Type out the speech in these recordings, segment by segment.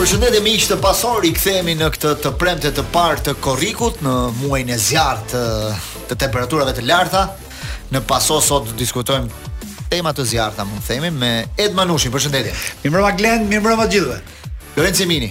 Përshëndetje miq të Pasos, rikthehemi në këtë të premte të parë të korrikut në muajin e zjarrtë të, të temperaturave të larta. Në Paso sot diskutojmë tema të zjarrta, mund të themi me Ed Manushin. Përshëndetje. Mirëmbrëma Glen, mirëmbrëma të gjithëve. Lorenc Jemini.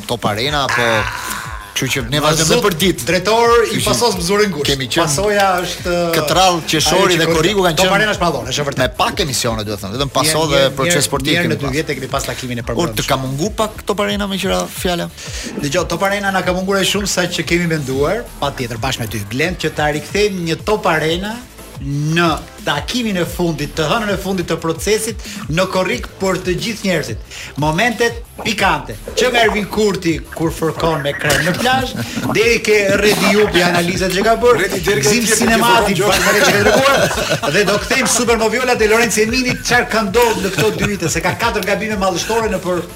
Top Arena apo Kështu që ne vazhdojmë për ditë. Drejtori i Pasos më zuri ngushtë. Kemi qenë Pasoja është këtë radhë qershori dhe korriku kanë qenë. Top Arena është pallon, është vërtet. Me pak emisione duhet të them, vetëm Paso dhe Procesi Sportiv kemi. Në 2 vjet e kemi pas takimin e përbashkët. Por të ka mungu pak Top Arena meqë ra fjala. Dëgjo Top Arena na ka munguar shumë sa që kemi menduar, patjetër bashkë me ty Glen që ta rikthejmë një Top Arena në takimin e fundit, të hënën e fundit të Procesit në korrik për të gjithë njerëzit. Momentet pikante, që nga Ervin Kurti kur fërkon me krem në plazh, deri ke Redi Jupi analizat që ka bërë, Gzim Sinemati batutat që ka dërguar dhe do kthejmë Super Moviolat e Lorenc Jeminit çfarë ka ndodhur në këto dy vite, se ka katër gabime madhështore në për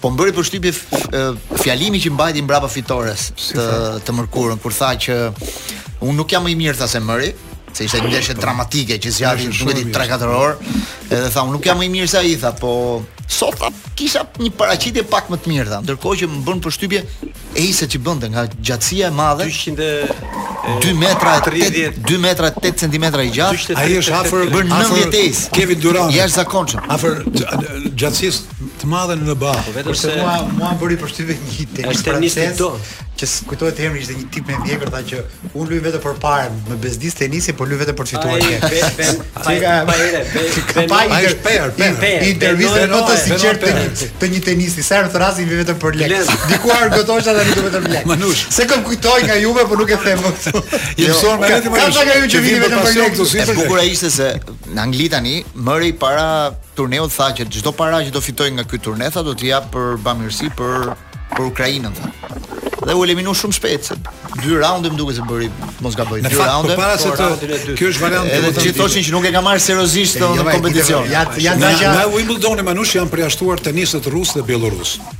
Po më bëri përshtypje fjalimi që mbajti mbrapa fitores të të mërkurën kur tha që unë nuk jam më i mirë tha se Mëri, se ishte një ndeshje dramatike që zgjati nuk e di 3-4 orë. Edhe tha unë nuk jam më i mirë se ai tha, po sot tha kisha një paraqitje pak më të mirë tha. Ndërkohë që më bën përshtypje Ejse që bënte nga gjatësia e madhe 200 e 2 metra e 30 2 metra e 8 cm i gjatë. Ai është afër bën 90 ejs. Kevin Durant. Ja është zakonshëm. Afër gjatësisë të madhe në NBA. Po vetëm se mua mua bëri përshtypje një tip. Është një tip që s'më kujtohet emri ishte një tip me mjekër tha që Unë luj vetëm për pare, më bezdis tenisi, po luj vetëm për të fituar keq. Ai ben ben pa i per per. Intervista më të sinqertë të një tenisti, sa herë vij vetëm për lek. Dikur argëtohesha tani luj vetëm lek. Manush, se më kujtoi nga juve, po nuk e them më këtu. Jo, jo më vetëm për lek. Ka nga ju që vini vetëm për lek. E bukur ishte se në Angli tani Mëri para turneut tha që çdo para që do fitoj nga ky turne tha do t'i jap për bamirësi për për Ukrainën tha. Dhe u eliminu shumë shpejt se dy raunde më duket se bëri mos gaboj dy raunde. Në fakt përpara se të kjo është variant edhe ti thoshin që nuk e ka marrë seriozisht në jo, kompeticion. Janë janë nga Wimbledon e Manush janë përjashtuar tenistët rusë dhe bjellorusë.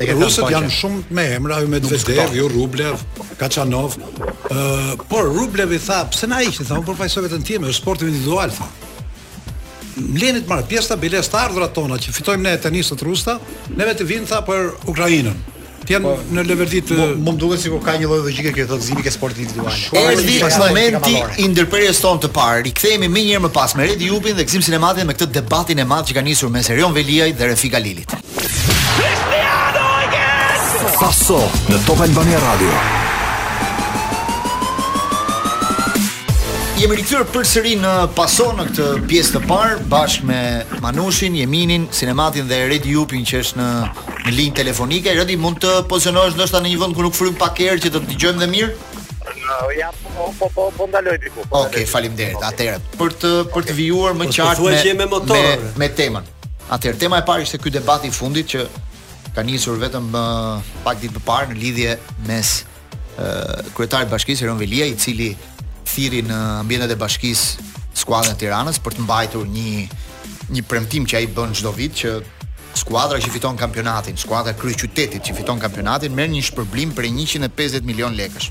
Edhe rusët janë shumë me emra, me Medvedev, jo Rublev, Kachanov. Ë, por Rublev i tha, pse na hiqni, tha, unë përfaqësoj veten time, është sport individual, tha. Më lini të marr pjesë tha biles të ardhurat tona që fitojmë ne tenistët rusë tha, neve të vinë tha për Ukrainën. Të janë po, në leverdi të Më më duket sikur ka një lloj logjike kjo që thotë Zimi që sport individual. Erdhi momenti i ndërprerjes tonë të parë. Rikthehemi menjëherë më pas me Redi Jupin dhe Gzim Sinematin me këtë debatin e madh që ka nisur mes Erion Veliajt dhe Refik Halilit. Cristiano again! Paso në Top Albania Radio. Jemi rikthyer përsëri në paso në këtë pjesë të parë bashkë me Manushin, Jeminin, Sinematin dhe Redi Jupin që është në në linjë telefonike. Redi mund të pozicionohesh ndoshta në një vend ku nuk fryn pak erë që të dëgjojmë dhe mirë. Ja, po po po po ndaloj diku. Po Okej, okay, faleminderit. Okay. Atëherë, për të për të vijuar më qartë me me, me temën. Atëherë tema e parë ishte ky debati i fundit që ka nisur vetëm pak ditë më parë në lidhje mes uh, kryetarit të bashkisë Erion Veliaj, i cili thirri në ambientet e bashkisë skuadrën e Tiranës për të mbajtur një një premtim që ai bën çdo vit që skuadra që fiton kampionatin, skuadra e kryeqytetit që fiton kampionatin merr një shpërblim prej 150 milion lekësh.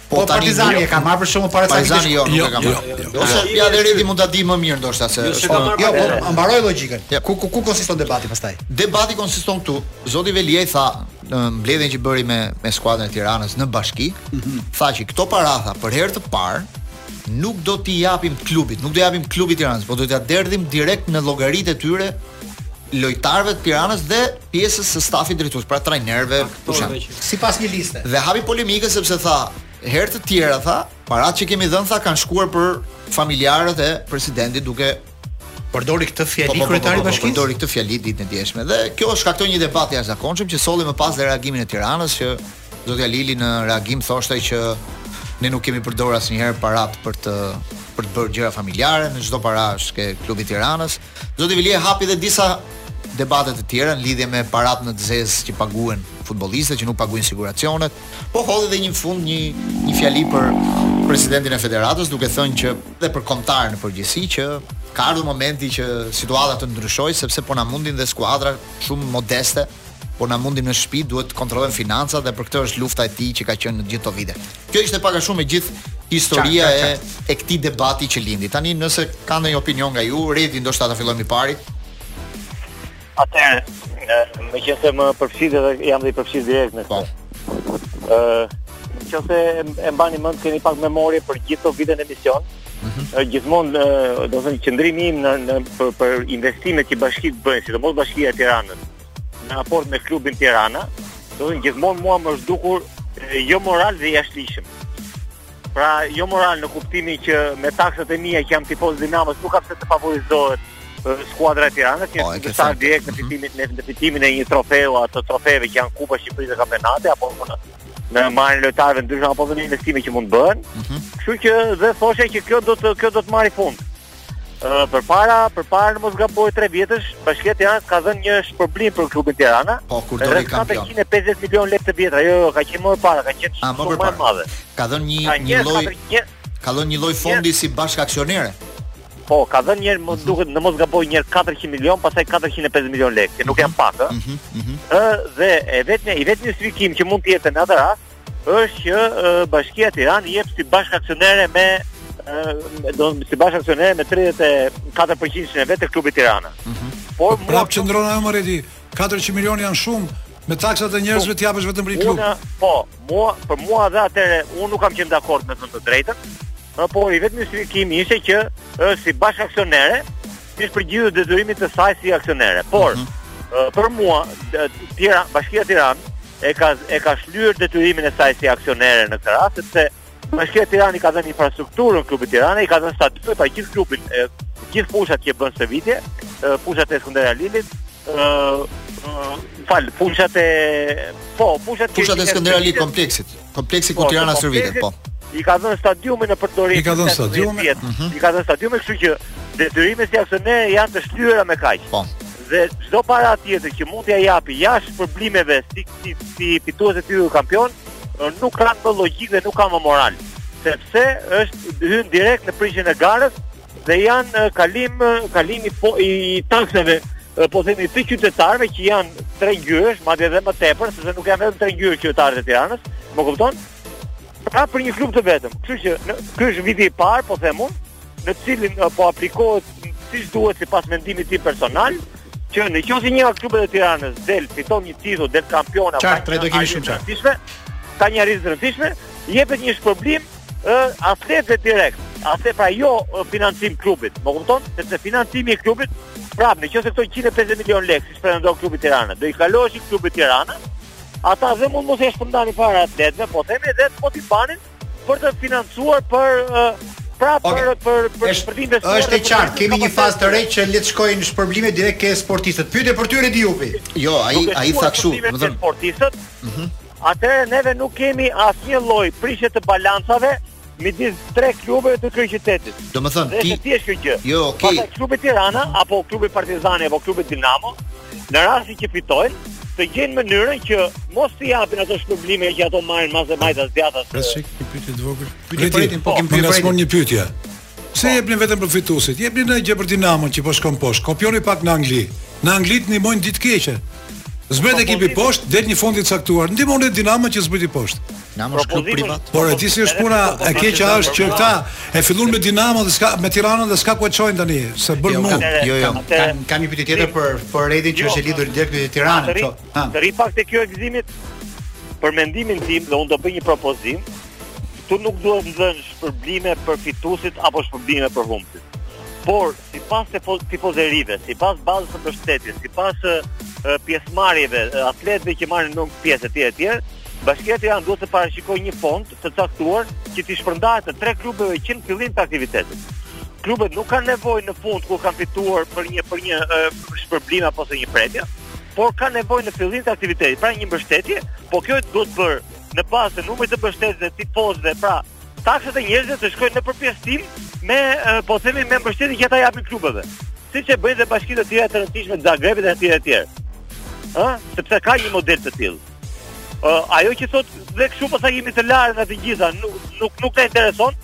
Po, po Partizani jo. e ka marrë për shkak ato para Partizani Partizani jo, nuk jo, e ka jo, marrë. Jo, jo, Ose ja dhe Redi mund ta di më mirë ndoshta se. Jo, po, jo, po mbaroj logjikën. Ku ku ku konsiston debati pastaj? Debati konsiston këtu. Zoti Veliaj tha në mbledhjen që bëri me me skuadrën e Tiranës në bashki, mhm. tha që këto para tha për herë të parë nuk do t'i japim klubit, nuk do japim klubit Tiranës, por do t'ia derdhim direkt në llogaritë e tyre lojtarëve të Tiranës dhe pjesës së stafit drejtues, pra trajnerëve, Kush janë? Sipas një liste. Dhe hapi polemikën sepse tha, herë të tjera tha, paratë që kemi dhënë tha kanë shkuar për familjarët e presidentit duke përdori këtë fjali po, po, po, kryetari i bashkisë. Përdori këtë fjali ditën e djeshme dhe kjo shkaktoi një debat i jashtëzakonshëm që solli më pas dhe reagimin e Tiranës që zoti Halili në reagim thoshte që ne nuk kemi përdorur asnjëherë paratë për të për të bërë gjëra familjare, çdo para është te klubi i Tiranës. Zoti Veliaj hapi dhe disa debate të tjera në lidhje me paratë në të zezë që paguhen futbollistët që nuk paguajnë siguracionet. Po hodhi dhe në fund një një fjali për presidentin e federatës duke thënë që dhe për kombëtaren në përgjithësi që ka ardhur momenti që situata të ndryshojë sepse po na mundin dhe skuadra shumë modeste po na mundin në shtëpi duhet të kontrollojmë financat dhe për këtë është lufta e tij që ka qenë në gjithë këto vite. Kjo ishte pak a shumë e gjithë historia qa, qa, qa. e e këtij debati që lindi. Tani nëse ka ndonjë opinion nga ju, Redi ndoshta ta fillojmë i pari. Atëherë, meqenëse më përfshive dhe jam dhe i përfshirë direkt në këtë. Uh, qoftë se e mbani mend, keni pak memorie për gjithë këto vite në emision, mm -hmm. gjithmonë, do të thënë, qëndrimi im në, në, për, për investimet që bashkitë bëjnë, sidomos bashkia e Tiranës, në raport me klubin Tirana, do të thënë gjithmonë mua më është dukur jo moral dhe i jashtëligjshëm. Pra, jo moral në kuptimin që me taksat e mia që jam tifoz i Dinamos nuk ka pse të favorizohet skuadra e Tiranës, që po, investim direkt në mhm. fitimin në, në fitimin e një trofeu ato trofeve që janë Kupa e Shqipërisë dhe Kampionati apo në në marrjen e lojtarëve të ndryshëm apo në investime që mund të bëhen. Mhm. Kështu që dhe thoshe që kjo do të kjo do të marrë fund. përpara, përpara në mos gaboj 3 vjetësh, bashkia Tiranë ka dhënë një shpërblim për klubin Tirana. Po kur doli kampion. 450 milionë lekë të vjetra, jo, jo, ka qenë më parë, ka qenë ah, shumë më e madhe. Ka dhënë një një lloj ka dhënë një lloj fondi si bashkaksionere. Po, ka dhënë një më mhm. duket në mos gaboj një 400 milion, pastaj 450 milion lekë, që nuk janë mhm. pak, ëh. Mhm, ëh, dhe e vetmja, i vetmi justifikim që mund të jetë në atë rast, është që Bashkia Tiranë jep si bashkaksionere me do si bashkaksionere me 34% e vet të klubit Tirana. Mm -hmm. Por po, prapë qëndron ajo më Redi, 400 milionë janë shumë, me taksat e njerëzve të japësh vetëm për një klub. Po, mua, për mua dhe atëherë, unë nuk kam qenë dakord me thënë të drejtën, por i vetmi justifikim ishte që është si bashkaksionere, T'i përgjigjet detyrimit të saj si aksionere, por uh mhm. -huh. për mua Tira, Bashkia Tiranë e ka e ka shlyer detyrimin e saj si aksionere në këtë rast sepse Bashkia Tiranë i ka dhënë infrastrukturën klubit Tirana, i ka dhënë stadiumin, pra gjithë klubin, e, gjithë fushat që bën stërvitje, fushat e Skënder Halilit, ë fal, fushat e po, fushat e Skënder Halilit kompleksit. Kompleksi ku po, Tirana stërvitet, po. I ka dhënë stadiumin në përdorim. I ka dhënë stadiumin. Mhm. I ka dhënë stadiumin, kështu që detyrimet si aksionere janë të shlyera me kaq. Po. Dhe çdo para tjetër që mund t'ia japi jashtë shpërblimeve si si si fituese e titullit kampion, nuk ka më logjikë dhe nuk ka më moral, sepse është hyn direkt në prishjen e garës Dhe janë kalim, kalimi po, i taksave po themi të qytetarëve që janë tre ngjyrash, madje edhe më tepër, sepse nuk janë vetëm tre ngjyra qytetarët e Tiranës, më kupton? Pra për një klub të vetëm. Kështu që në ky është viti i parë, po them unë, në cilin po aplikohet siç duhet sipas mendimit tim personal, që në qoftë se një nga klubet e Tiranës del fiton një titull, del kampion, ka një arritje të rëndësishme, ka një arritje të rëndësishme, jepet një shpërblim Ë, atletëve direkt. Atletëve pra jo financim klubit. Më kupton? Sepse financimi i klubit, pra në qoftë se këto 150 milionë lekë që pretendon klubi Tirana, do i kalonin klubit Tirana, ata dhe mund mos e shpërndanin fare atletëve, po themi edhe po t'i mbanin për të financuar për pra okay. për për për shpërblimin e Është e qartë, kemi një fazë të re që le të shkojnë shpërblime direkt ke sportistët. Pyetje për ty Redi Jupi. Jo, ai ai tha kështu, do të thonë sportistët. Mhm. Atëherë neve nuk kemi asnjë lloj prishje të balancave midis tre klubeve të kryeqytetit. Domethënë ti ti është kjo gjë. Jo, okay. Pastaj klubi Tirana apo klubi Partizani apo klubi Dinamo në rastin që fitojnë të gjejnë mënyrën që mos t'i japin ato shpërblime që ato marrin mbase majtas djathtas. Një çik, një pyetje të vogël. Pyetje për po, po kemi pyetje. Një pyetje. Pse po. jepni vetëm për fituesit? Jepni ndonjë gjë për Dinamon që po shkon poshtë. Kopjoni pak në Angli. Në Angli të ndihmojnë në ditë të keqe. Zbret po, ekipi po, poshtë, del një fond i caktuar. Ndihmon edhe Dinamon që zbriti poshtë. Dinamo është klub privat. Por e di si është puna, e keqja është që këta e fillun me Dinamon dhe s'ka me Tiranën dhe s'ka ku e çojnë tani, s'e bën jo, mund. Jo, jo. Kam kam një pyetje tjetër për për Redin që jo, është lidhur direkt me Tiranën, kështu. Rri pak te kjo e Gëzimit për mendimin tim dhe unë do bëj një propozim, Këtu nuk duhet vënë shpërblime për fituesit apo shpërblime për humbësit. Por, sipas tifozerive, sipas bazës së mbështetjes, sipas pjesëmarrjeve, atletëve që marrin pjesë e tjerë e tjerë, Bashkia Tiranë duhet të parashikojë një fond të caktuar që t'ia shpërndajë të tre klubeve që në fillim të aktivitetit. Klubet nuk kanë nevojë në fund kur kanë fituar për një, për një shpërblim apo një premio, por kanë nevojë në fillim të aktivitetit, pra një mbështetje, po kjo duhet bërë në bazë të numrit të mbështetësve, tifozëve, pra taksat e njerëzve të shkojnë në përpjesëtim me po themi me mbështetjen që ata japin klubeve. Siç e bëjnë dhe bashki të tjera të rëndësishme të Zagrebit dhe etj etj. Ë, sepse ka një model të tillë. Ë, ajo që thotë dhe kështu po sa jemi të larg nga të gjitha, nuk nuk nuk na intereson,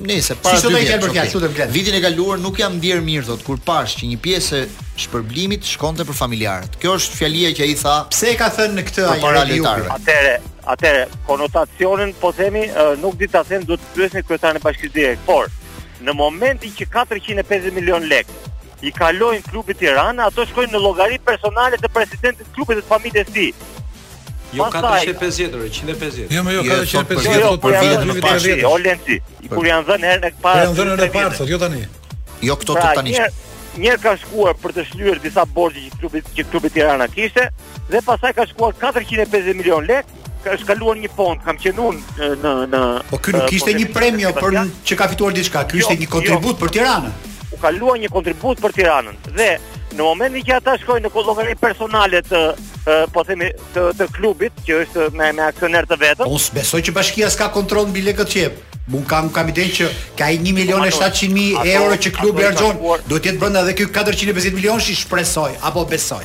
Nëse para dy vjetëve. Vitin e kaluar nuk jam ndjerë mirë thotë kur pashë që një pjesë e shpërblimit shkonte për familjarët. Kjo është fjalia që ai tha. Pse e ka thënë këtë ai para lojtarëve? Atëherë, atëherë, konotacionin po themi nuk di ta them, duhet të pyesni kryetarin e bashkisë direkt, por në momentin që 450 milionë lekë i kalojnë klubit Tirana, ato shkojnë në llogari personale të presidentit të klubit dhe të familjes së tij. Jo 450 euro, 150. Jo, më jo 450, jo për herën e parë. Jo, Lenci, kur janë dhënë herën e parë. Janë dhënë herën e parë, jo tani. Jo këto pra, tani. Njëherë ka shkuar për të shlyer disa borxhe që klubi që klubi Tirana kishte dhe pastaj ka shkuar 450 milionë lekë Ka, është kaluar një fond, kam qenë unë në në Po ky nuk ishte një premio për që ka fituar diçka, ky ishte jo, një kontribut jo. për Tiranën. Ka kaluar një kontribut për Tiranën dhe në momentin që ato shkojnë në llogari personale të po themi të, të klubit që është me me aksioner të vetëm. Unë besoj që bashkia s'ka kontroll mbi lekët që jep. Mu kam kam idenë që te ai 1 milion e 700 mijë euro që klubi harxhon, duhet të jetë brenda edhe ky 450 milionë, shpresoj apo besoj.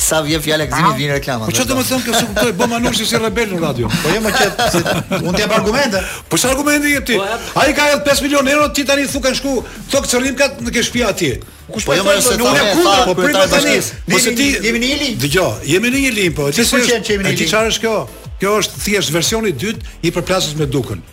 Sa vjen fjala Gëzimit vjen reklama. Po çfarë do të thonë kjo s'e kuptoj bë Manushi si rebel në radio. Po jo më qet, se unë të jap argumente. Po çfarë argumente jep ti? Po, Ai ka hedh 5 milionë euro, ti tani thu kanë shku te Çrrimkat në, ke shtëpia atje. Kush po, po jo më se unë jam kundër, po prit tani. Po se ti jemi në një linjë. Dëgjo, jemi në një linjë po. Ti, s'jemi në linjë. Ti çfarë është kjo? Kjo është thjesht versioni i dytë i përplasjes me Dukën.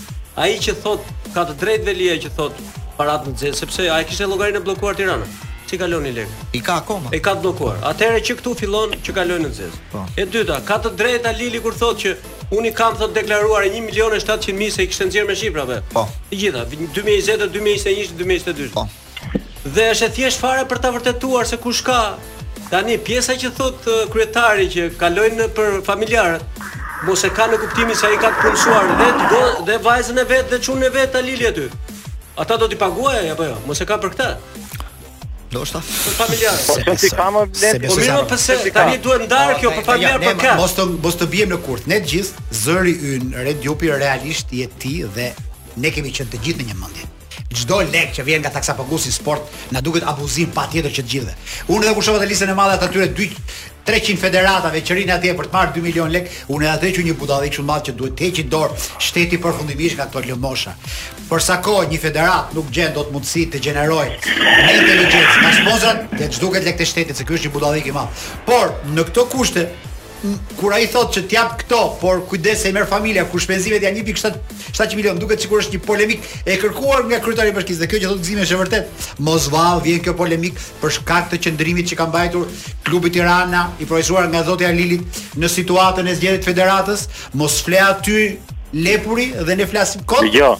Ai që thot ka të drejtë Veliaj që thot paratë në xhep sepse ai kishte llogarinë e bllokuar Tirana. Si kalojnë lekë? I ka akoma. E ka të bllokuar. Atëherë që këtu fillon që kalojnë në xhep. Po. E dyta, ka të drejtë Halili kur thot që unë kam thot deklaruar 1 milion e 700 mijë se i kishte nxjerr me shifra be. Po. Të gjitha 2020, 2021, 2022. Po. Dhe është e thjesht fare për ta vërtetuar se kush ka. Tani pjesa që thot kryetari që kalojnë për familjarët, mos e ka në kuptimin se ai ka të punësuar dhe të dhe vajzën e vet dhe çunin e vet Halili aty. Ata do t'i paguajë apo jo? Mos e ka për këtë. Do është për familjarë. Po se si ka më vlen, po më pse tani duhet ndar kjo për familjarë për kë? Mos të mos të biem në kurth. Ne të gjithë zëri ynë Redi Jupi realisht je ti dhe ne kemi qenë të gjithë në një mendje. Çdo lek që vjen nga taksapaguesi në sport na duket abuzim patjetër që të gjithëve. Unë edhe kur shoh atë listën e madhe të atyre 2 300 federatave që rrinë atje për të marrë 2 milion lek, unë edhe atë e quaj një budallik shumë të madh që duhet të heqë dorë shteti përfundimisht nga këto lëmosha. Për sa kohë një federat nuk gjen dot mundësi të gjenerojë me inteligjencë nga sponsorat, të zhduket leku të shtetit se ky është një budallik i madh. Por në këto kushte kur ai thotë që t'jap këto, por kujdes se i merr familja kur shpenzimet janë 1.7 milion, duket sikur është një polemik e kërkuar nga kryetari i bashkisë. Dhe kjo që thotë Gzimi është e vërtet. Mos vallë vjen kjo polemik për shkak të qëndrimit që ka mbajtur klubi Tirana i profesuar nga zoti Halili në situatën e zgjedhjeve të federatës. Mos fle aty lepuri dhe ne flasim kot. Jo.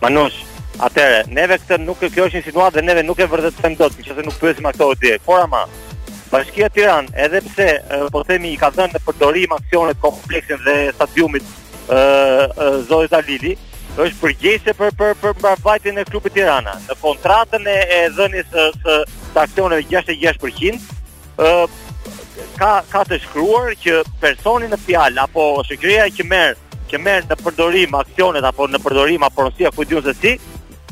Manush, atëre, neve këtë nuk e kjo është një situatë dhe neve nuk e vërtetojmë dot, nëse nuk pyesim ata të dy. Por ama, Bashkia Tiranë, edhe pse po themi i ka dhënë në përdorim aksionet kompleksin dhe stadiumin ë Zotit Halili, është përgjegjëse për për mbarëvajtjen e klubit Tirana. Në kontratën e, e dhënies së, së aksioneve 66% ë ka ka të shkruar që personi në fjalë apo shoqëria që merr që merr në përdorim aksionet apo në përdorim apo pronësi a ku di unë se si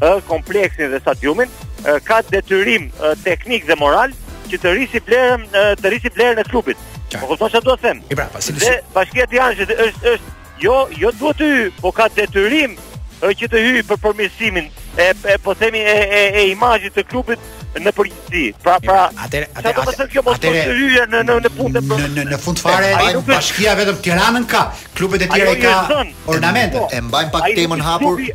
ë kompleksin dhe stadiumin ë, ka detyrim ë, teknik dhe moral që të rrisi vlerën ë, të rrisi vlerën e klubit. Po kupton çfarë do të them? E pra, pa si Dhe bashkia e Tiranës është është Jo, jo duhet të hyj, po ka detyrim e, që të hyj për përmirësimin e, e po themi e, e, e imazhit të klubit në përgjithësi. Pra, pra, atëre, atëre, çfarë do të thotë kjo mos atëre- të hyjë në në në punë të Në në në fund fare Ai nuk është- bashkia vetëm Tiranën ka, klubet e tjera i ka Ajo i është dhënë. ornamente. Po. E mbajmë pak Ai nuk temën është hapur. klubi-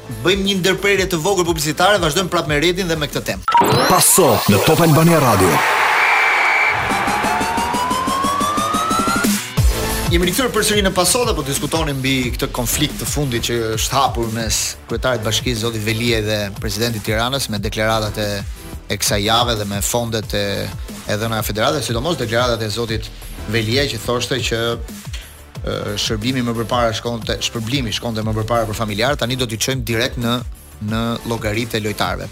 Bëjmë një ndërprerje të vogël publicitare dhe vazhdojmë prapë me Redin dhe me këtë temë. Pas sot në Top Albania Radio. Jemi rikthyer përsëri në paso dhe po diskutonim mbi këtë konflikt të fundit që është hapur mes kryetarit të bashkisë Zotit Veliaj dhe presidentit të Tiranës me deklaratat e e kësaj jave dhe me fondet e e dhëna nga federata, sidomos deklaratat e zotit Veliaj që thoshte që shërbimi më përpara shkonte, shpërblimi shkonte më përpara për familjarë, tani do t'i çojmë direkt në në llogaritë e lojtarëve.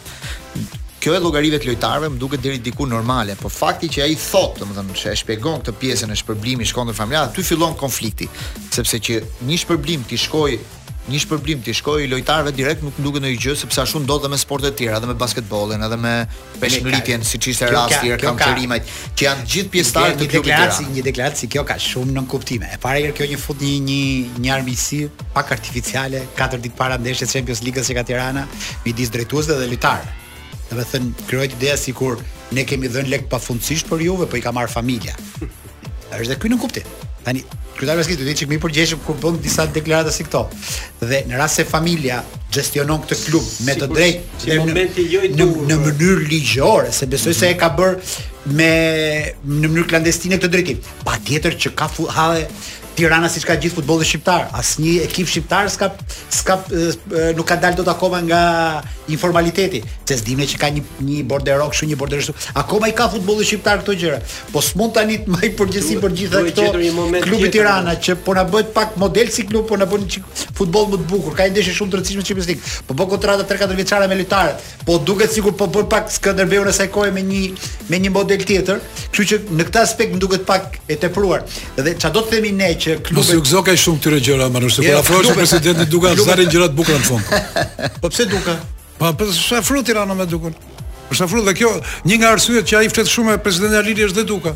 Kjo e llogarive të lojtarëve më duket deri diku normale, por fakti që ai thotë, domethënë që e shpjegon këtë pjesën e shpërblimit shkonte familjar, aty fillon konflikti, sepse që një shpërblim t'i shkojë Një shpërblim t'i shkojë lojtarëve direkt nuk më duket ndonjë gjë sepse ashtu ndodh edhe me sportet e tjera, edhe me basketbollin, edhe me peshngritjen, siç ishte rasti e kamçerimit, që janë gjithë pjesëtarë të klubit të Tiranës. Një deklaratë si kjo ka shumë nënkuptime. E para e herës kjo një fut një një një armiqësi pak artificiale katër ditë para ndeshjes Champions League-s që ka Tirana midis drejtuesve dhe lojtarëve. Domethënë, krijohet ideja sikur ne kemi dhënë lekë pafundësisht për juve, po i ka marrë familja. Është dhe ky nënkuptim. Tani, kryetari Bashkisë do të jetë çik më i përgjegjshëm kur bën disa deklarata si këto. Dhe në rast se familja gjestionon këtë klub me të drejtë si në, jo në, në mënyrë ligjore, s'e besoj se e ka bërë me në mënyrë klandestine këtë drejtim. Patjetër që ka halle Tirana siç ka gjithë futbolli shqiptar, asnjë ekip shqiptar s'ka s'ka nuk ka dalë dot akoma nga informaliteti. Se s'dimë ne që ka një një bordero kështu, një bordero kështu. Akoma i ka futbolli shqiptar këto gjëra. Po s'mund tani të mbaj përgjegjësi për gjitha këto. Klubi Tirana që po na bëhet pak model si klub, po na bën çik futboll më të bukur. Ka një ndeshje shumë të rëndësishme Champions League. Po bën kontrata 3-4 vjeçare me lojtarët. Po duket sikur po bën pak Skënderbeun asaj kohe me një me një model tjetër, kështu që në këtë aspekt më duket pak e tepruar. Dhe çfarë do të themi ne që klubet Mos iu gëzo kaq shumë këtyre gjëra, Manush, se kur afrohesh me presidentin Duka s'vijnë gjëra të bukura në fund. Po pse Duka? Po pse s'u afru Tirana me Dukën? Është afru dhe kjo një nga arsyet që ai flet shumë me presidentin Halili është dhe Duka.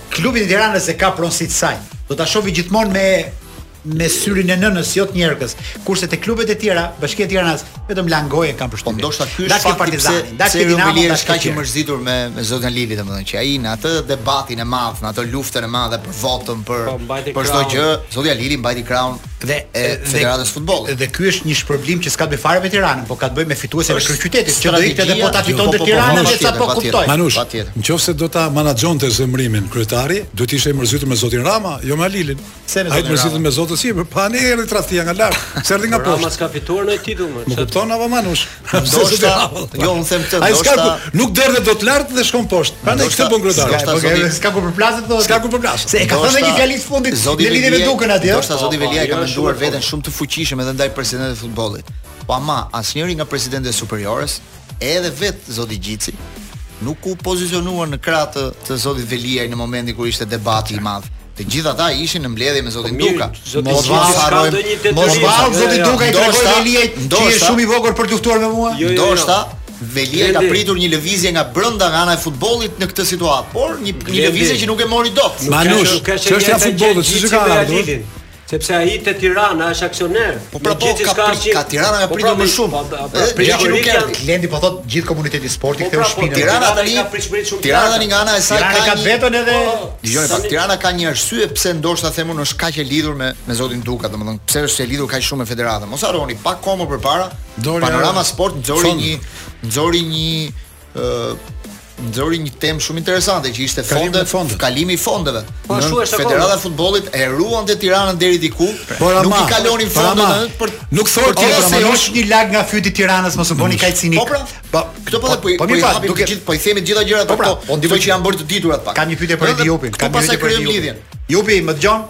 Klubin e Tiranës e ka pronësi të saj. Do ta shohë gjithmonë me me syrin e nënës, jo të njerkës. Kurse te klubet e tjera, Bashkia e Tiranës vetëm i ndihmon kam përshtypjen. Po ndoshta ky është fakti pse pse Romeli është kaq i mërzitur me me zotin Halili, domethënë që ai në atë debatin e madh, në atë luftën e madhe për votën, për po, për çdo gjë, zoti Halili mbajti krahun dhe e Federatës së Futbollit. Dhe ky është një shpërblim që s'ka të bëjë fare me Tiranën, por ka të bëjë me fituesin e kryeqytetit, që do ikte dhe po ta fitonte po, po, po, Tirana, me sa po kuptoj. Manush, nëse do ta manaxhonte zemrimin kryetari, do të ishte i mërzitur me zotin Rama, jo me Halilin. Ai të mërzitur me zotin si, pa ne erdhi tradhtia nga lart, s'erdhi nga poshtë. Rama s'ka fituar një titull më. Më kupton apo Manush? Ndoshta, jo unë them këtë, ndoshta. Nuk derdhet dot lart dhe shkon poshtë. Prandaj këtë bën kryetari. Ndoshta po zoti s'ka ku përplaset thotë. S'ka ku përplaset. Se e ka thënë një fjalë të fundit në lidhje me Dukën atje. Ndoshta zoti Veliaj e ka menduar veten shumë të fuqishëm edhe ndaj presidentit të futbollit. Po ama asnjëri nga presidentët e Superiores, edhe vetë zoti Gjici, nuk u pozicionuan në krah të, të zotit Veliaj në momentin kur ishte debati i madh. Të gjithë ata ishin në mbledhje me zotin Duka. Mos ta harrojmë ndonjë detyrim. Mos vao zoti Duka i tregoi Veliajt, që është shumë i vogël për të luftuar me mua. Jo, jo, jo. Ndoshta Veliaj ka pritur një lëvizje nga brenda nga ana e futbollit në këtë situatë, por një një lëvizje që nuk e mori dot. Manush, çështja e futbollit, çështja ka ardhur? Sepse ai te Tirana është aksioner. Po pra po, ka prit, ka, Tirana ka po, pritur pra, më shumë. Po, pra, pra, pra, që nuk erdhi. Klendi po thot gjithë komuniteti sportiv po, ktheu pra, po, shpinën. Tirana tani ka prit shumë shumë. Tirana tani nga ana e saj ka një vetën edhe. Dgjoni pak, Tirana ka një arsye pse ndoshta themi ne është kaq e lidhur me me zotin Duka, domethënë pse është e lidhur kaq shumë me federatën. Mos harroni, pak kohë më përpara Panorama Sport nxori një nxori një nxori një temë shumë interesante që ishte fonde, fonde. kalimi i fondeve. Po ashtu është Federata e Futbollit e ruante Tirana deri diku, po, nuk i kalonin fondet atë për nuk thua ti pra se është një lak nga fyti i Tiranës mos u bëni kaq cinikë. Po pra, po këto po po po mirë fat, duke po i themi të gjitha gjërat po pra, po ndihmoj që janë bërë të ditura pak. Kam një pyetje për Jupin, kam një pyetje për Jupin. Jupi, më dëgjon?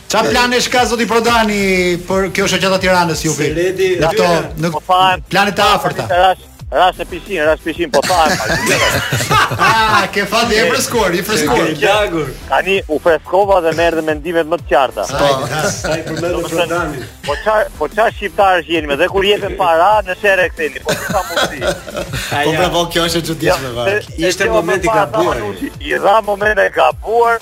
Ça planesh ka zoti Prodani për kjo shoqata e Tiranës Jupi? Se Redi, në këto në po planet e afërta. Rashë në pishinë, rashë pishinë po thahem. Ah, ke fat dhe e freskuar, i freskuar. Ke lagur. Tani u freskova dhe më erdhën mendimet më të qarta. Po, sa i përmendë Prodani. Po ça, po ça shqiptarë jeni more dhe kur jepen para në sherr e ktheni, po sa mundi. Po bravo, kjo është e çuditshme vallë. Ishte moment i gabuar. I dha momentin e gabuar.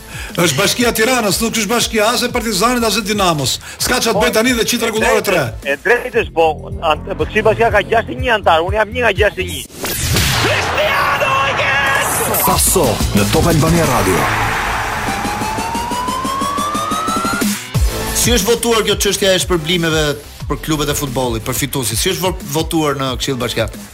Është bashkia e Tiranës, nuk është bashkia as e Partizanit as e Dinamos. S'ka ça t'bëjnë tani dhe qit rregullore të re. E drejtë është po, atë po si bashkia ka 61 anëtarë, unë jam një nga 61. Cristiano Ronaldo! Sasso në Top Albania Radio. Si është votuar kjo çështja e shpërblimeve për klubet e futbollit, për fituesit? Si është votuar në Këshillin Bashkiak?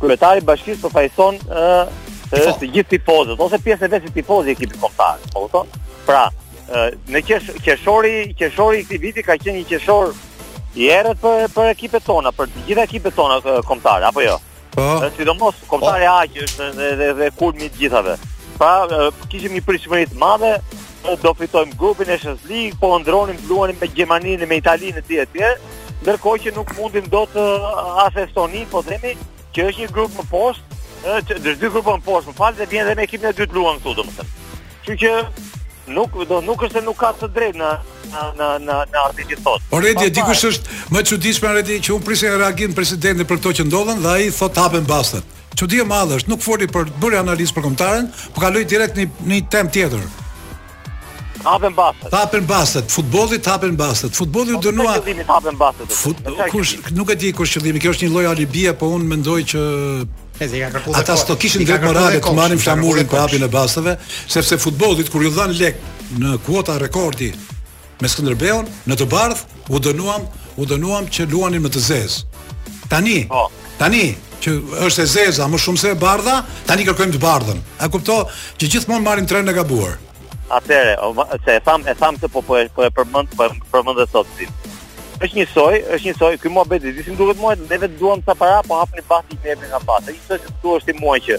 Kryetari i bashkisë përfaqëson ë ë të gjithë tifozët ose pjesë e vetë tifoz i ekipit kombëtar, po kupton? Pra, ë në qersh, qershori, qershori i këtij viti ka qenë një qershor i errët për për ekipet tona, për të gjitha ekipet tona kombëtare, apo jo? Po. Sidomos kombëtarja po. A që është dhe dhe, dhe kulmi i të gjithave. Pra, kishim një pritshmëri të madhe, do fitojmë grupin e Nations League, po ëndërronim luanim me Gjermaninë, me Italinë etj etj. Ndërkohë që nuk mundim dot uh, as Estoninë, po themi që është një grup më poshtë, uh, që dy dy grupe më poshtë, më fal se vjen edhe me ekipin e dytë luan këtu domethënë. Kështu që nuk do nuk është se nuk ka të drejtë në në në në në atë që thotë. Por Redi di kush është më e çuditshme Redi që un prisja reagim presidenti për këto që ndodhën dhe ai thotë hapen bastet. Çudi e madhe është, nuk foli për bëri analizë për kombëtaren, po kaloi direkt në në një temë tjetër. Hapen bastet. Hapen bastet, futbollit t'i hapen bastet. Futbolli u po, dënua. Futbollit t'i hapen bastet. Fut... Kush nuk e di kush është qëllimi, kjo është një lloj alibie, po unë mendoj që Ata s'do kishin të drejtë morale të marrin flamurin për hapjen e basteve, sepse futbollit kur iu dhanë lekë në kuota rekordi me Skënderbeun në të bardhë u dënuam, u dënuam që luanin me të zezë. Tani, po. tani që është e zeza, më shumë se e bardha, tani kërkojmë të bardhën. A kupto që gjithmonë marrim trenin e gabuar. Atëre, se e tham, e tham se po po e po e përmend, po e përmend sot si. Është një soj, është një soj, ky muhabet i disim duhet muaj, ne vetë duam sa para, po hapni bati i themi nga bati. Ai thotë se këtu është i muaj që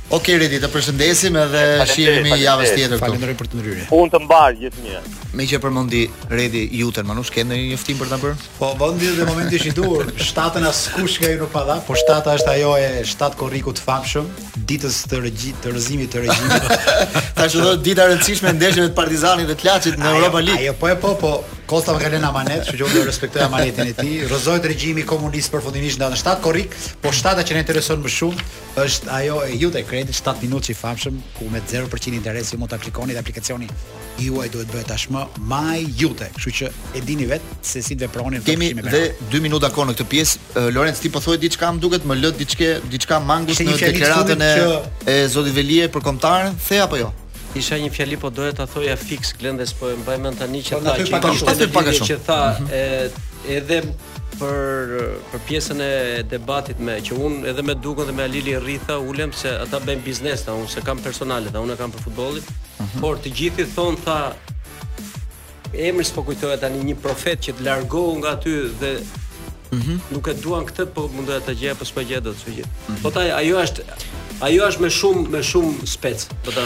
Ok Redi, të përshëndesim edhe shihemi javën tjetër këtu. Faleminderit për ndërhyrjen. Punë të mbarë gjithë të mirat. Meqë përmendi Redi Juten, Manush ke ndonjë njoftim për ta bërë? Po vendi dhe momenti është i duhur. Shtatën askush nga ju nuk ma dha, por shtata është ajo e shtatë korrikut të famshëm, ditës të rregji të rrëzimit të regjimit. Tash do dita e rëndësishme e ndeshjeve të Partizanit dhe të Laçit në Europa League. Ajo po e po po. Kosta më ka lënë amanet, kështu që unë respektoj amanetin e tij. Rrëzohet regjimi komunist përfundimisht në 7 korrik, po shtata që na intereson më shumë Është ajo e Iute Credit shtatë minutëshi i famshëm ku me zero për qind interes ju mund të aplikoni dhe aplikacioni juaj duhet të bëhet tashmë My Iute, kështu që e dini vetë se si të veproni në këtë pushim e verës. Kemi dhe dy minuta kohë në këtë pjesë. Lorenc ti po thoje diçka më duket, më le diçka, diçka mangut në deklaratën e e zotit Veliaj për kombëtaren, the apo jo? Ishte një fjali po doja ta thoja fiks Glendes po e mbaj mend tani që po, tha që ishte një që tha mhm. edhe për për pjesën e debatit meqë unë edhe me Dukën dhe me Halilin tha ulem se ata bëjnë biznes tha unë s'e kam personale tha unë e kam për futbollin. Uh mhm. -huh. Por të gjithë thonë tha emri s'po kujtohet tani një profet që të largohet nga aty dhe uh mhm. -huh. nuk e duan këtë po mundohem ta gjeja po s'po gjeja dot çu gjë. Uh mhm. -huh. Po ta ajo është ajo është me shumë me shumë spec. Po ta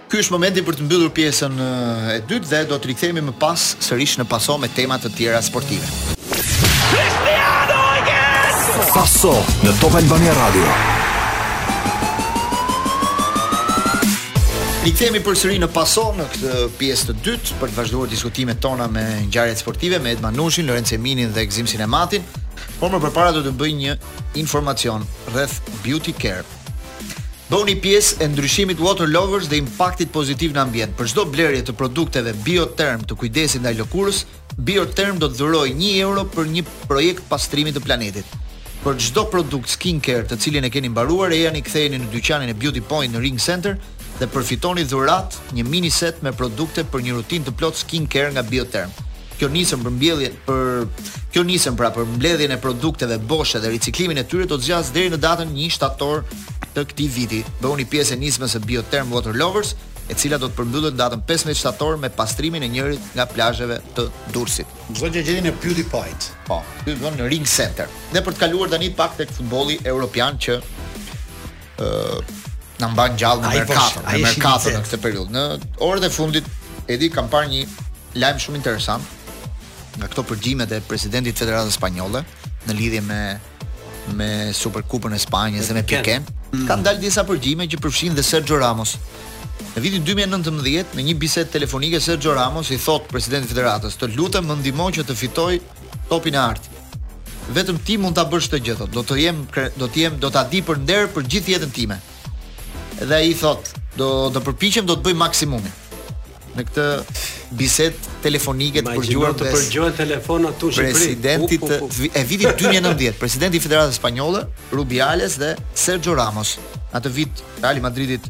Ky është momenti për të mbyllur pjesën e dytë dhe do të rikthehemi më pas sërish në paso me tema të tjera sportive. Cristiano Igues! Paso në Top Albania Radio. Rikthehemi përsëri në paso në këtë pjesë të dytë për të vazhduar diskutimet tona me ngjarjet sportive me Ed Manushin, Lorenc Eminin dhe Gëzim Sinematin. Por më përpara do të bëj një informacion rreth Beauty Care. Bëhuni pjesë e ndryshimit Water Lovers dhe impaktit pozitiv në ambient. Për çdo blerje të produkteve Biotherm të kujdesit ndaj lëkurës, Biotherm do të dhurojë 1 euro për një projekt pastrimi të planetit. Për çdo produkt skincare të cilin e keni mbaruar, ejani ktheheni në dyqanin e Beauty Point në Ring Center dhe përfitoni dhuratë, një mini set me produkte për një rutinë të plotë skincare nga Biotherm. Kjo nismë për mbjelljen për kjo nismë pra për mbledhjen e produkteve boshe dhe riciklimin e tyre do të zgjasë deri në datën 1 shtator të këtij viti. Bëhuni pjesë e nismës së Biotherm Water Lovers, e cila do të përmbyllet datën 15 shtator me pastrimin e njërit nga plazheve të Durrësit. Çdo gjë gjeni në Beauty Point. Po, ky bën në Ring Center. Dhe për të kaluar tani pak tek futbolli europian që na mban gjallë në merkato, në merkato në këtë periudhë. Në orët e fundit Edi kam parë një lajm shumë interesant nga këto përgjimet e presidentit të Federatës Spanjolle në lidhje me me Superkupën e Spanjës dhe me Piquen. Mm. Kanë dalë disa përgjime që përfshin dhe Sergio Ramos. Në vitin 2019, në një bisedë telefonike Sergio Ramos i thot presidentit të Federatës, "Të lutem më ndihmo që të fitoj topin e artë. Vetëm ti mund ta bësh këtë gjë, thotë. Do të jem do të jem do ta di për nder për gjithë jetën time. Dhe ai thotë, do do përpiqem do të bëj maksimumin në këtë bised telefonike të përgjuar të përgjuar telefonat në Shqipëri. Presidenti të, e vitit 2019, presidenti i Federatës Spanjolle, Rubiales dhe Sergio Ramos. Atë vit Real Madridit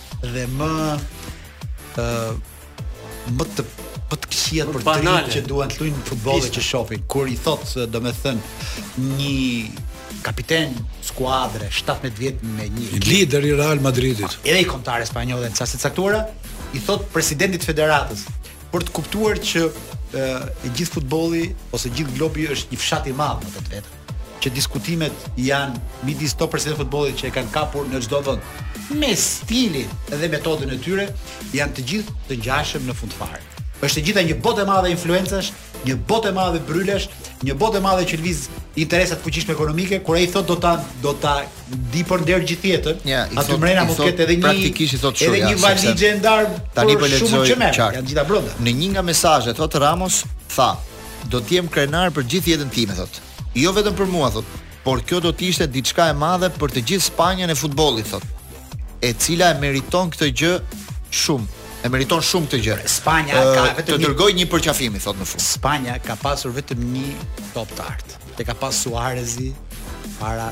dhe më ë uh, më të më të këqijat për të rinjtë që duan të luajnë futboll që shohin kur i thot domethën një kapiten skuadre 17 vjet me një ekip, lider i Real Madridit edhe i kombëtares spanjolle në çaste të caktuara i thot presidentit federatës për të kuptuar që e gjithë futbolli ose gjithë globi është një fshat i madh në vetvete. që diskutimet janë midis top presidentëve të futbollit që e kanë kapur në çdo vend me stilin dhe metodën e tyre, janë të gjithë të ngjashëm në fund fare. Është e gjitha një botë e madhe influencash, një botë e madhe brylesh, një botë e madhe që lëviz interesa të fuqishme ekonomike, kur ai thotë do ta do ta di për nder gjithë jetën. Ja, aty mrena mund të ketë edhe një praktikisht i thotë shumë. Edhe një valixhe e ndar tani po lexoj. Janë gjitha brenda. Në një nga mesazhet thotë Ramos tha, Do të jem krenar për gjithë jetën time, thotë. Jo vetëm për mua, thotë, por kjo do të ishte diçka e madhe për të gjithë Spanjën e futbollit, thotë. E cila e meriton këtë gjë shumë. E meriton shumë këtë gjë. Spanja ka vetëm të dërgoj një përqafim, i thotë në fund. Spanja ka pasur vetëm një top të artë. E ka pas Suarezi para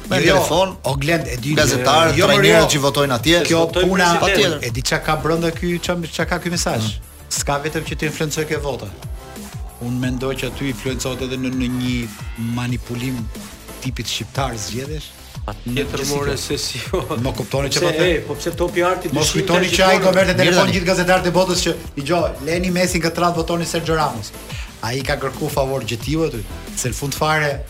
Me jo, telefon, o Glend edhe gazetarë, jo, trajnerë që votojnë atje. Kjo puna patjetër. E di çka ka brenda ky, çka ka ky mesazh. Mm. S'ka vetëm që të influencojë kë vota. Unë mendoj që aty influencohet edhe në, në një manipulim tipit shqiptar zgjedhësh. Patjetër more se si. Jo. Më kuptoni çfarë po them? Po pse topi i artë do të shkojë? Mos kujtoni që ai do merrte telefon gjithë gazetarët e botës që jo, leni Messin këtë radhë votoni Sergio Ramos. Ai ka kërku favor gjetiu aty, se në fund fare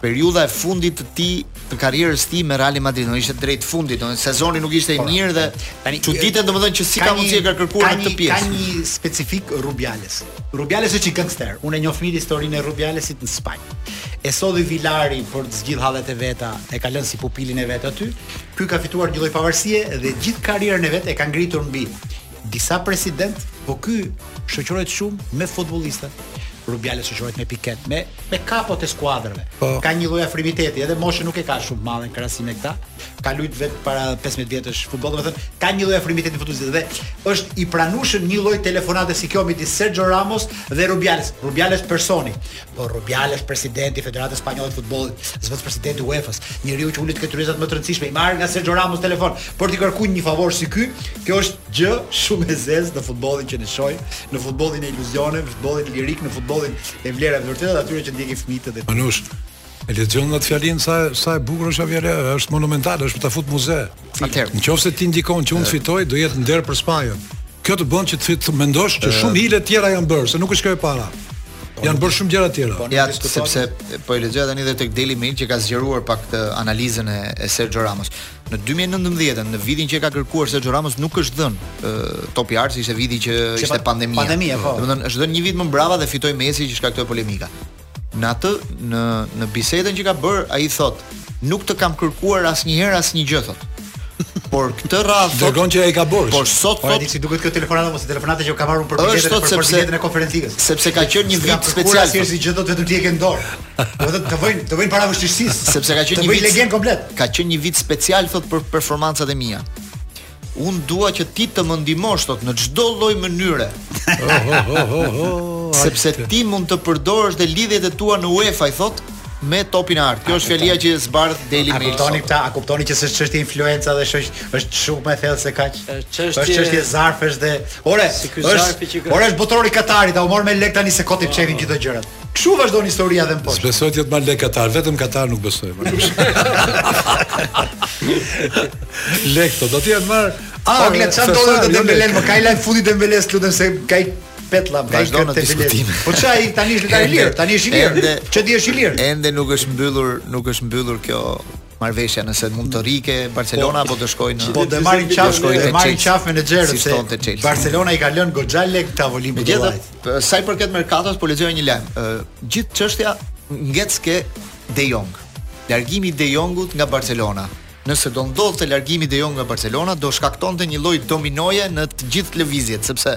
periudha e fundit të tij të karrierës tij me Real Madrid, do ishte drejt fundit, do sezoni nuk ishte i po, mirë dhe po. tani çuditem domethënë që si ka mundësi ka kërkuar këtë pjesë. Ka një specifikë Rubiales. Rubiales është një gangster. Unë e njoh mirë historinë e Rubialesit në Spanjë. E solli Vilari për të zgjidh hallet e veta, e ka lënë si pupilin e vet aty. Ky ka fituar një lloj pavarësie dhe gjithë karrierën e vet e ka ngritur mbi Disa president, po ky shoqërohet shumë me futbollistët. Rubiales shoqërohet me Piket, me me kapot e skuadrave. Po. Ka një lloj afrimiteti, edhe moshën nuk e ka shumë të madhe në krahasim me këta. Ka luajt vetë para 15 vjetësh futboll, domethënë ka një lloj afrimiteti futbollistëve dhe është i pranueshëm një lloj telefonate si kjo midis Sergio Ramos dhe Rubiales. Rubiales personi. Po Rubiales është presidenti i Federatës Spanjolle të Futbollit, zëvendëspresidenti UEFA-s, njeriu që ulet ke tryezat më të rëndësishme, i marr nga Sergio Ramos telefon për t'i kërkuar një favor si ky, kjo është gjë shumë e zezë në futbollin që ne shohim, në futbollin e iluzioneve, në futbollin lirik, në futbollin e vlerave të vërteta, atyre që ndjekin fëmijët dhe Manush, e lexon atë fjalinë sa sa e bukur është ajo është monumentale, është për ta fut në muze. Atëherë, nëse ti ndikon që unë të fitoj, do jetë nder për Spanjën. Kjo të bën që të, të mendosh që shumë hile të tjera janë bërë, se nuk është kjo e para. Po, janë bërë shumë gjëra të tjera. Po, ja, sepse po e lexoj tani edhe tek Daily Mail që ka zgjeruar pak këtë analizën e, e Sergio Ramos. Në 2019, në vitin që e ka kërkuar Sergio Ramos nuk është dhënë uh, Topi i Artë, ishte viti që ishte pandemia. Pandemia, po. Domethënë është dhënë një vit mbrapa dhe fitoi Messi që shkaktoi polemika. Në atë në në bisedën që ka bërë, ai thotë, nuk të kam kërkuar asnjëherë asnjë gjë thotë. Por këtë radhë thotë, Tregon që ia ka borxh. por thotë Po e di si duket kjo telefonata ose telefonata që ka marrë për Është, biletën thotë, për, për sepse- biletën e konferencës. sepse ka qenë një vit special. Si është gjë do vetëm ti e ke në dorë. Do të të vënë, të vënë para vështirësisë. Sepse ka qenë të një vënë vit- legen komplet. Ka qenë një vit special thotë për performancat e mia. Unë dua që ti të më ndihmosh thotë në çdo lloj mënyre. Sepse ti mund të përdorësh dhe lidhjet e tua në UEFA, i thotë me topin e artë. Kjo është fjalia që zbardh Daily Mail. A kuptoni këtë? A kuptoni që s'është çështje influenca dhe shokë është shumë më thellë se kaq? Është çështje zarfesh dhe ore, është ore është Botërori i Katarit, a u mor me lek tani se kot i themi këto gjërat. Kshu vazhdon historia dhe më poshtë. S'besoj të jetë marrë lek Katar, vetëm Katar nuk besoj. lek to, do të jetë më Ah, ok, le të çan dollar te Dembele, më ka një lajm futi Dembeles, lutem se kaj petlla më vazhdo në diskutim. Po çaj tani është lojtar i lirë, tani është i lirë. Që ti është i lirë. Ende nuk është mbyllur, nuk është mbyllur kjo marrëveshja nëse mund të rri ke Barcelona po, apo të shkojë në Po të marrin qafë, shkojë të marrin qafë menaxherët si se Chelsea. Barcelona i ka lënë goxha lekë në tavolinë për Dullajt. Sa i përket merkatos, po lexoja një lajm. Gjithë çështja ngec ke De Jong. Largimi i De Jongut nga Barcelona. Nëse do ndodhte largimi i De Jong nga Barcelona, do shkaktonte një lloj dominoje në të gjithë lëvizjet, sepse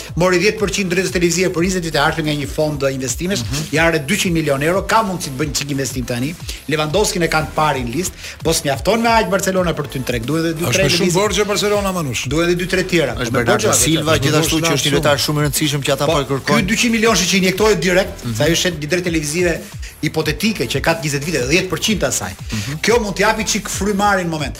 mori 10% të drejtave televizive për 20 vitet e ardhshme nga një fond investimesh, mm -hmm. janë 200 milionë euro, ka mundësi të bëjë një çik investim tani. Lewandowskin e kanë të parin në listë, po s'mjafton me aq Barcelona për atë treg, duhen edhe 2-3 lëvizje. Është shumë borxhe Barcelona Manush. Duhen edhe 2-3 tjera. Është Bernardo Silva gjithashtu që është një lojtar shumë i rëndësishëm që ata po, po e kërkojnë. Ky 200 milionësh që injektohet direkt, mm -hmm. sa ajo shet një të drejtë televizive hipotetike që ka 20 vite, 10% të saj. Mm -hmm. Kjo mund t'i japi një çik frymëmarrje në moment.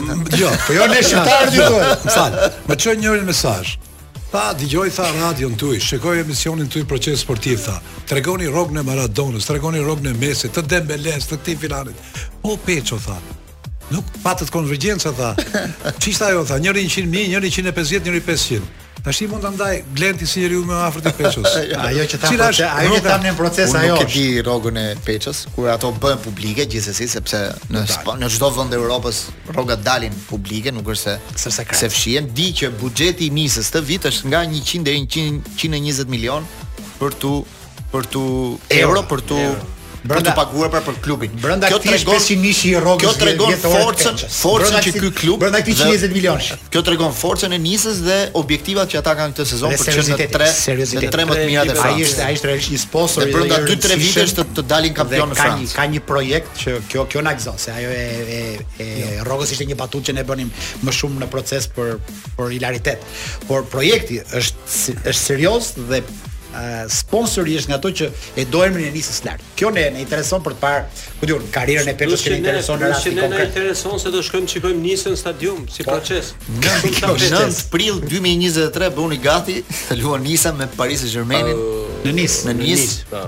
Jo, po jo ne shqiptarë ti thonë. Fal. Më çon njëri mesazh. Tha, dëgjoj tha radion tuaj, shikoj emisionin tuaj proces sportiv tha. Tregoni rrogën e Maradonës, tregoni rrogën e Messi, të Dembelës, të këtij filanit. Po Peço tha. Nuk patët konvergjenca tha. Ç'ishte ajo tha, njëri 100 mijë, njëri 150, njëri 500. Tashi mund ta ndajë Glenti si njeriu më i afërt i Peçës. Ajo që tha proces, ajo që tha në proces ajo. Unë nuk e di rrogën e Peçës, kur ato bëhen publike gjithsesi sepse në në çdo vend të Evropës rrogat dalin publike, nuk është se se, se fshihen, di që buxheti i Nisës këtë vit është nga 100 deri në 120 milion për tu për tu euro për tu për të paguar pra për klubin. Brenda kjo tregon 500 mijë i rrogës. Kjo tregon forcën, forcën që ky klub brenda këtij 120 milionë. Kjo tregon forcën e Nisës dhe objektivat që ata kanë këtë sezon për të qenë në tre, në tre më të mira të Francës. Ai është ai është realisht një sponsor i brenda 2-3 vitesh të, të dalin kampion në Francë. Ka një projekt që kjo kjo na gëzon se ajo e e e jo. rrogës ishte një batutë që ne bënim më shumë në proces për për hilaritet. Por projekti është është serioz dhe sponsori është nga ato që e do emrin e Nisës lart. Kjo ne na intereson për të parë, ku diun, karrierën e Peçës që na intereson në rastin konkret. Ne intereson se do shkojmë të shikojmë Nisën në stadium si po, proces. Në 9 prill 2023 bëuni gati se luan Nisa me Paris Saint-Germain në Nis, në Nis. Po.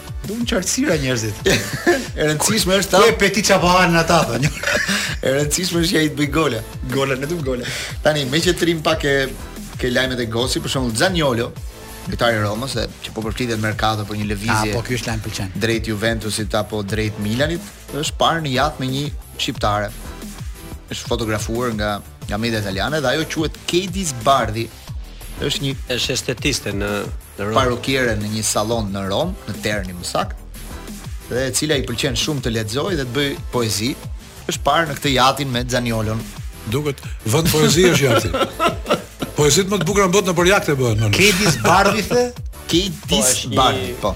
Duan qartësira njerëzit. e rëndësishme është ta. Ku e peti çapo hanë ata thonë. e rëndësishme është që ai të bëjë gola. Gola ne duam gola. Tani me që trim pak e ke lajmet e Gosi, për shembull Zaniolo, lojtari i Romës se që po përflitet në merkato për një lëvizje. Po ky është lajm pëlqen. Drejt Juventusit apo drejt Milanit, është parë në jaht me një shqiptare. Është fotografuar nga nga media italiane dhe ajo quhet Kedis Bardhi. Është një është estetiste në në Romë. Parukiere në një sallon në Romë, në Terni më saktë, dhe e cila i pëlqen shumë të lexojë dhe të bëjë poezi, është parë në këtë jahtin me Zaniolon. Duket vend poezie është jahti. Poezitë më të bukura në botë nëpër jahte bëhen. Kedis Bardhi the? Kedis po, Bardhi, po.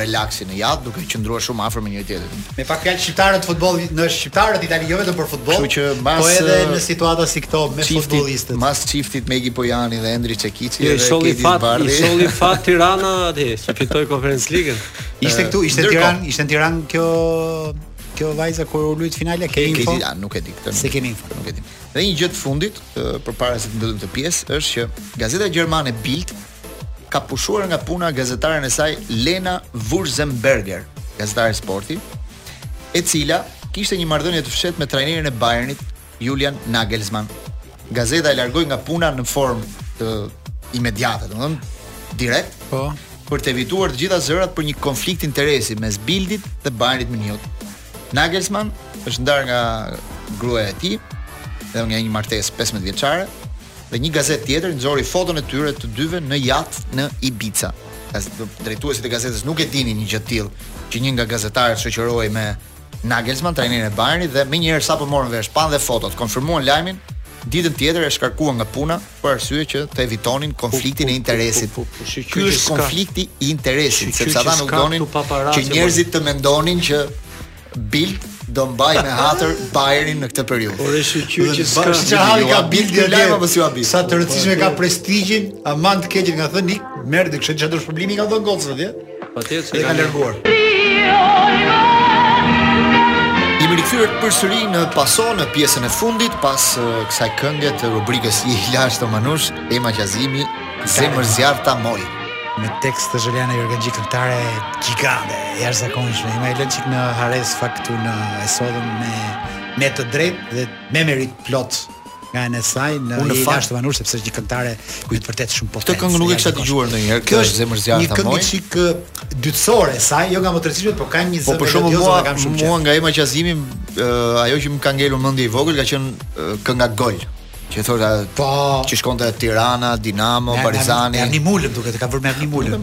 relaksi në jaht, duke qëndruar shumë afër me njëri tjetrin. Me pak fjalë shqiptarët e futbollit në shqiptarët Itali jo vetëm për futboll. Kështu që mas po edhe në situata si këto me futbollistët. Mas çiftit Megi Pojani dhe Endri Çekiçi dhe Kedi Bardhi. I solli fat Tirana aty, që fitoi Conference League. Ishte këtu, ishte në Tiranë, ishte në Tiranë kjo kjo vajza kur u luajt finalja ke info? Kedi, nuk e di këtë. Se kemi info, nuk e di. Dhe një gjë të fundit, përpara se të mbyllim këtë pjesë, është që gazeta gjermane Bild ka pushuar nga puna gazetaren e saj Lena Wurzenberger, gazetare sporti, e cila kishte një marrëdhënie të fshehtë me trajnerin e Bayernit, Julian Nagelsmann. Gazeta e largoi nga puna në formë imediate, domethënë direkt. Po. Për të evituar të gjitha zërat për një konflikt interesi mes Bildit dhe Bayernit Munich. Nagelsmann është ndarë nga gruaja e tij dhe nga një martesë 15 vjeçare dhe një gazetë tjetër nxori foton e tyre të dyve në jat në Ibiza. As drejtuesit e gazetës nuk e dinin një gjë të tillë që një nga gazetarët shoqërohej me Nagelsmann, trajnerin e Bayernit dhe menjëherë sapo morën vesh, panë dhe fotot, konfirmuan lajmin, ditën tjetër e shkarkuan nga puna, për arsye që të evitonin konfliktin e interesit. Ky është konflikti i interesit, sepse ata nuk donin që njerëzit të mendonin që Bild do mbajë me hatër Bayernin në këtë periudhë. Por është qyqë që s'ka çfarë ka Bild dhe lajm apo si abi. Sa të rëndësishme ka prestigjin, aman të keqin nga thënë, merr të këshën çdo shpërblimi ka dhënë gocën atje. Patjetër se ka larguar. Jemi rikthyer përsëri në paso në pjesën e fundit pas kësaj kënge të rubrikës i lashtë Manush, Ema Qazimi, Zemërzjarrta moj. Me tekst të Zhuliana Jorganxhi këngëtare gjigante, e jashtëzakonshme. Ema e lënë çik në harresë fakt këtu në e sollëm me me të drejtë dhe me meritë të plotë nga ana e saj në Unë fakt është vanur sepse është një këngëtare ku i vërtet shumë po. Këtë këngë nuk e kisha dëgjuar ndonjëherë, kjo është zemër zjarr apo. Një këngë çik dytësore sa jo nga më të rëndësishmet, por ka një po, zë po, shumë mua, kam shumë mua nga Ema Qazimi, uh, ajo që më ka ngelur në mendje i vogël ka qenë uh, kënga Gol. Që thoshte po që shkonte Tirana, Dinamo, Partizani. Jam një mulë duke të ka vërmë një mulë.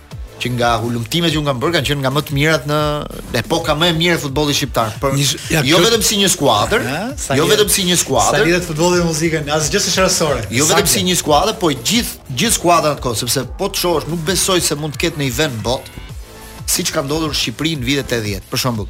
që nga hulumtimet që unë kam bërë kanë qenë nga më të mirat në epoka më e mirë e futbollit shqiptar. Për një, ja, jo vetëm si një skuadër, jo vetëm si një skuadër. Sa lidhet futbolli me muzikën, asgjë s'është rastore. Jo vetëm si një skuadër, po gjithë gjithë skuadrat atë kohë, sepse po të shohësh nuk besoj se mund të ketë në një vend në botë siç ka ndodhur në Shqipëri në vitet 80. Për shembull,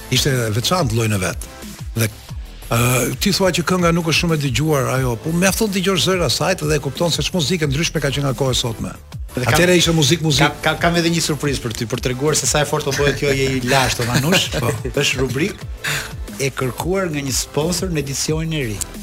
Ishte e veçantë në llojin e vet. Dhe Uh, ti thua që kënga nuk është shumë e dëgjuar ajo, po mjafton të dëgjosh zërin e saj dhe e kupton se ç'muzikë ndryshme ka qenë nga koha e sotme. Atëherë ishte muzikë muzikë. Kam, kam, kam edhe një surprizë për ty, për të treguar se sa e fortë po bëhet kjo je i lashtë Manush. Po. Është rubrikë e kërkuar nga një sponsor në edicionin e ri.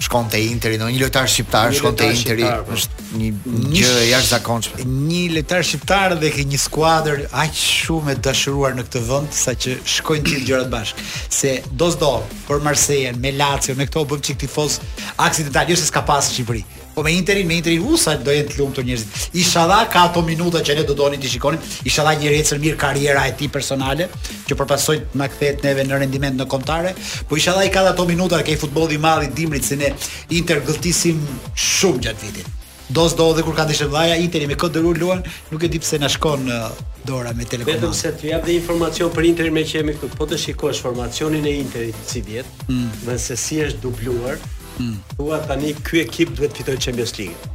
shkon te Interi, ndonjë lojtar shqiptar shkon te Interi, po. është një gjë e jashtëzakonshme. Një lojtar shqiptar dhe te një skuadër aq shumë e dashuruar në këtë vend saqë shkojnë gjithë gjërat bashkë. Se do s'do për Marseille, me Lazio, me këto bën çik tifoz aksidental, jo se s'ka pas në Shqipëri. Po me Interin, me Interin u sa do jenë të lumtur njerëzit. Ishallah ka ato minuta që ne do donim të shikonim. Ishallah një ecën mirë karriera e tij personale. që për pasojë të na kthehet neve në rendiment në kombëtare, po inshallah i ka ato minuta ke futbolli i madh i dimrit se ne Inter gëlltisim shumë gjatë vitit. Dos do dhe kur ka ndeshje vllaja Interi me këdo që luan, nuk e di pse na shkon dora me telekomandë. Vetëm se të jap dhe informacion për Interin meqë jemi këtu. Po të shikosh formacionin e Interit sivjet, mm. dhe se si është dubluar, mm. thua tani ky ekip duhet të fitojë Champions League.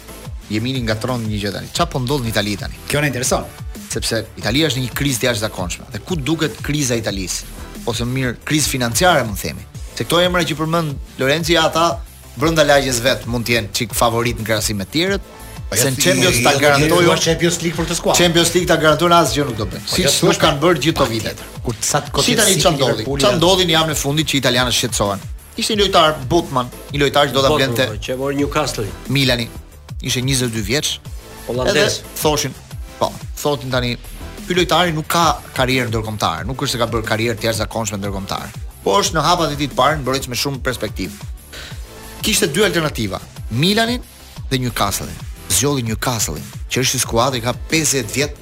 Jo, mi ngatërron një gjë tani. Çfarë po ndodh në Itali tani? Kjo na intereson. Sepse Italia është në një krizë të jashtëzakonshme. Dhe ku duket kriza e Italisë? Ose më mirë, krizë financiare mund të themi. Se këto emra që përmend Lorenzi ata brenda lagjes vet mund të jenë çik favorit në krahasim me të tjerët. Po se në Champions ta garantoj jo Champions League për këtë skuadër. Champions League ta garantoj asgjë nuk do bëjë. Po Siç nuk kanë bërë gjithë to vitet. Kur sa të kotë si tani ça ndodhi. Ça ndodhi në javën e fundit që italianët shqetësohen. Ishte një lojtar Botman, një lojtar që do ta blente. Po, që mori Newcastle. Milani. Ishte 22 vjeç. Holandez. Thoshin, po, thotin tani, ky lojtari nuk ka karrierë ndërkombëtare, nuk është se ka bërë karrierë të jashtëzakonshme ndërkombëtare. Po është në hapat e tij të parë, mbrojtës me shumë perspektivë. Kishte dy alternativa, Milanin dhe Newcastle-in. Zgjodhi Newcastle-in, që është një skuadër që ka 50 vjet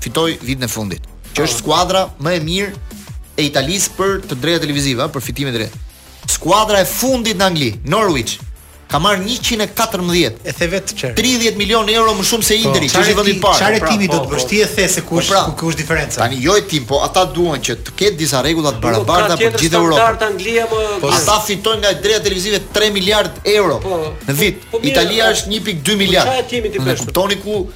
fitoi vitin e fundit, që është skuadra më e mirë e Italisë për të drejtat televizive, për fitimin e drejtë. Skuadra e fundit në Angli, Norwich, ka marrë 114. E the vetë çfarë. 30 milion euro më shumë se po, Interi, që është vendi i parë. Çfarë po, timi do të po, bësh ti e the se ku është pra, ku është diferenca. Tani jo e di, po ata duan që të ketë disa rregulla të barabarta për gjithë Europën. Po standard Anglia më po, ata fitojnë nga të drejta televizive 3 miliard euro në vit. Italia është 1.2 miliard. Çfarë timi ti bësh? Kuptoni ku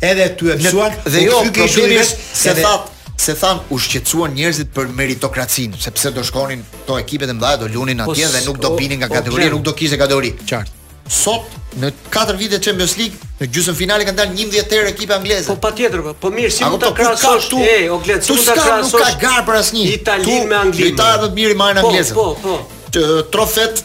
Edhe ty e mësuan dhe jo problemi është se edhe... thatë se thanë u shqetësuan njerëzit për meritokracinë, sepse do shkonin to ekipet e mëdha do lunin po atje dhe nuk do binin nga kategoria, nuk do kishte kategori. Qartë. Sot në 4 vite Champions League, në gjysmë finale kanë dalë 11 herë ekipe angleze. Po patjetër, po, po mirë, si mund ta krahasosh ti? Ej, o Glen, si mund ta krahasosh? Nuk ka garë për asnjë. Itali me Anglinë. Itali më mirë marrin po, anglezët. Po, po, po. Trofet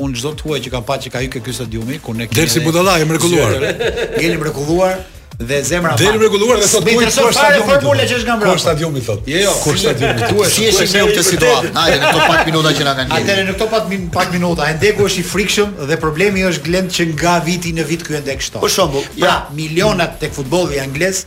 Unë çdo të huaj që kam pa që ka hyrë ke stadiumi ku ne kemi. Del si budalla i mrekulluar. Ngel i mrekulluar dhe zemra pa. Del i mrekulluar dhe sot kujt është stadiumi. Formula që është nga mbrapa. Ku stadiumi thot? Jo, jo. Ku stadiumi tuaj? Si është në këtë situatë? Hajde në këto pak minuta që na kanë. Atëherë në këto pak min pak minuta, hendeku është i frikshëm dhe problemi është Glend që nga viti në vit ky hendek shton. Për shembull, pra milionat tek futbolli anglez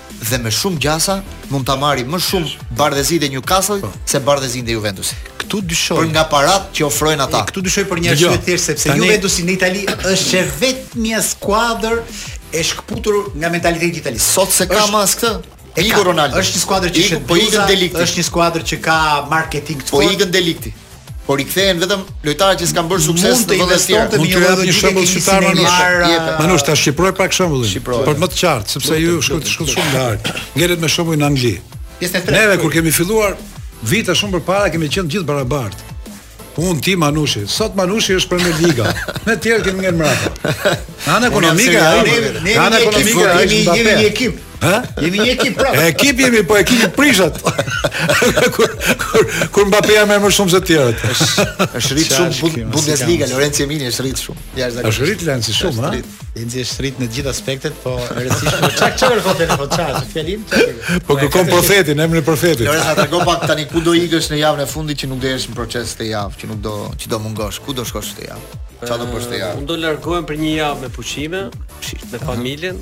dhe me shumë gjasa mund ta marrë më shumë bardhezi te Newcastle po. se bardhezi te Juventus. Këtu dyshoj. Për nga parat që ofrojnë ata. Këtu dyshoj për një arsye të thjeshtë sepse tani... Juventus në Itali është e vetmja skuadër e shkëputur nga mentaliteti italian. Sot se ka mas këtë. E Ronaldo. Është një skuadër që po ikën De Ligt-i. Është një skuadër që ka marketing të po fortë. Po ikën De Ligt-i. po rikthehen vetëm lojtarë që s'kanë bërë sukses në vendet tjera. Mund të jap një shembull shqiptar më mirë. Manush ta shqipëroj pak shembullin. Për më të qartë, sepse ju shkoni, shkoni shumë lart. Ngelët me shembullin Angli. Neve kur kemi filluar vite shumë përpara kemi qenë gjithë barabartë. Unë ti Manushi, sot Manushi është Premier Liga. Ne të tjerët kemi ngel mbrapa. Në anë ekonomike, në anë ekonomike kemi një ekip. Hë? Jemi një ekip prapë. Ekip jemi, po ekipi prishet kur kur kur Mbappe ja merr më shumë se të tjerët. Është rrit shumë Bundesliga, Lorenzo Emini është rrit shumë. Ja është zakonisht. Është rrit Lenci shumë, ha? Lenci është rrit në të gjitha aspektet, po e rëndësishme është çka çfarë po thënë, po çfarë, çfarë fjalim, çfarë. Po kërkon profetin, emrin e profetit. Lorenzo na trego pak tani ku do ikësh në javën e fundit që nuk do jesh në proces atë javë, që nuk do që do mungosh, ku do shkosh atë javë? Çfarë do bësh atë javë? Unë do largohem për një javë me pushime, me familjen,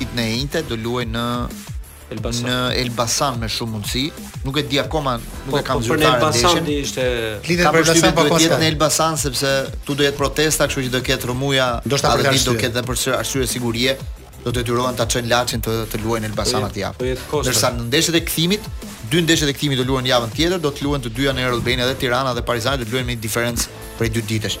Ditën e enjte do luaj në Elbasan. në Elbasan me shumë mundësi. Nuk e di akoma, nuk po, e kam po, zyrtar. Po në Elbasan dhe ishte Lidhet kam përshtypjen se do të jetë në Elbasan sepse këtu do jetë protesta, kështu që do ketë rrëmuja, do të thotë do ketë edhe për arsye sigurie, do të detyrohen ta çojnë Laçin të të luajnë në Elbasan po atë javë. Po Ndërsa në ndeshjet e kthimit, dy ndeshjet e kthimit do luhen javën tjetër, do të luhen të dyja në Air Albania edhe Tirana dhe Partizani do të luajnë me diferencë prej dy ditësh.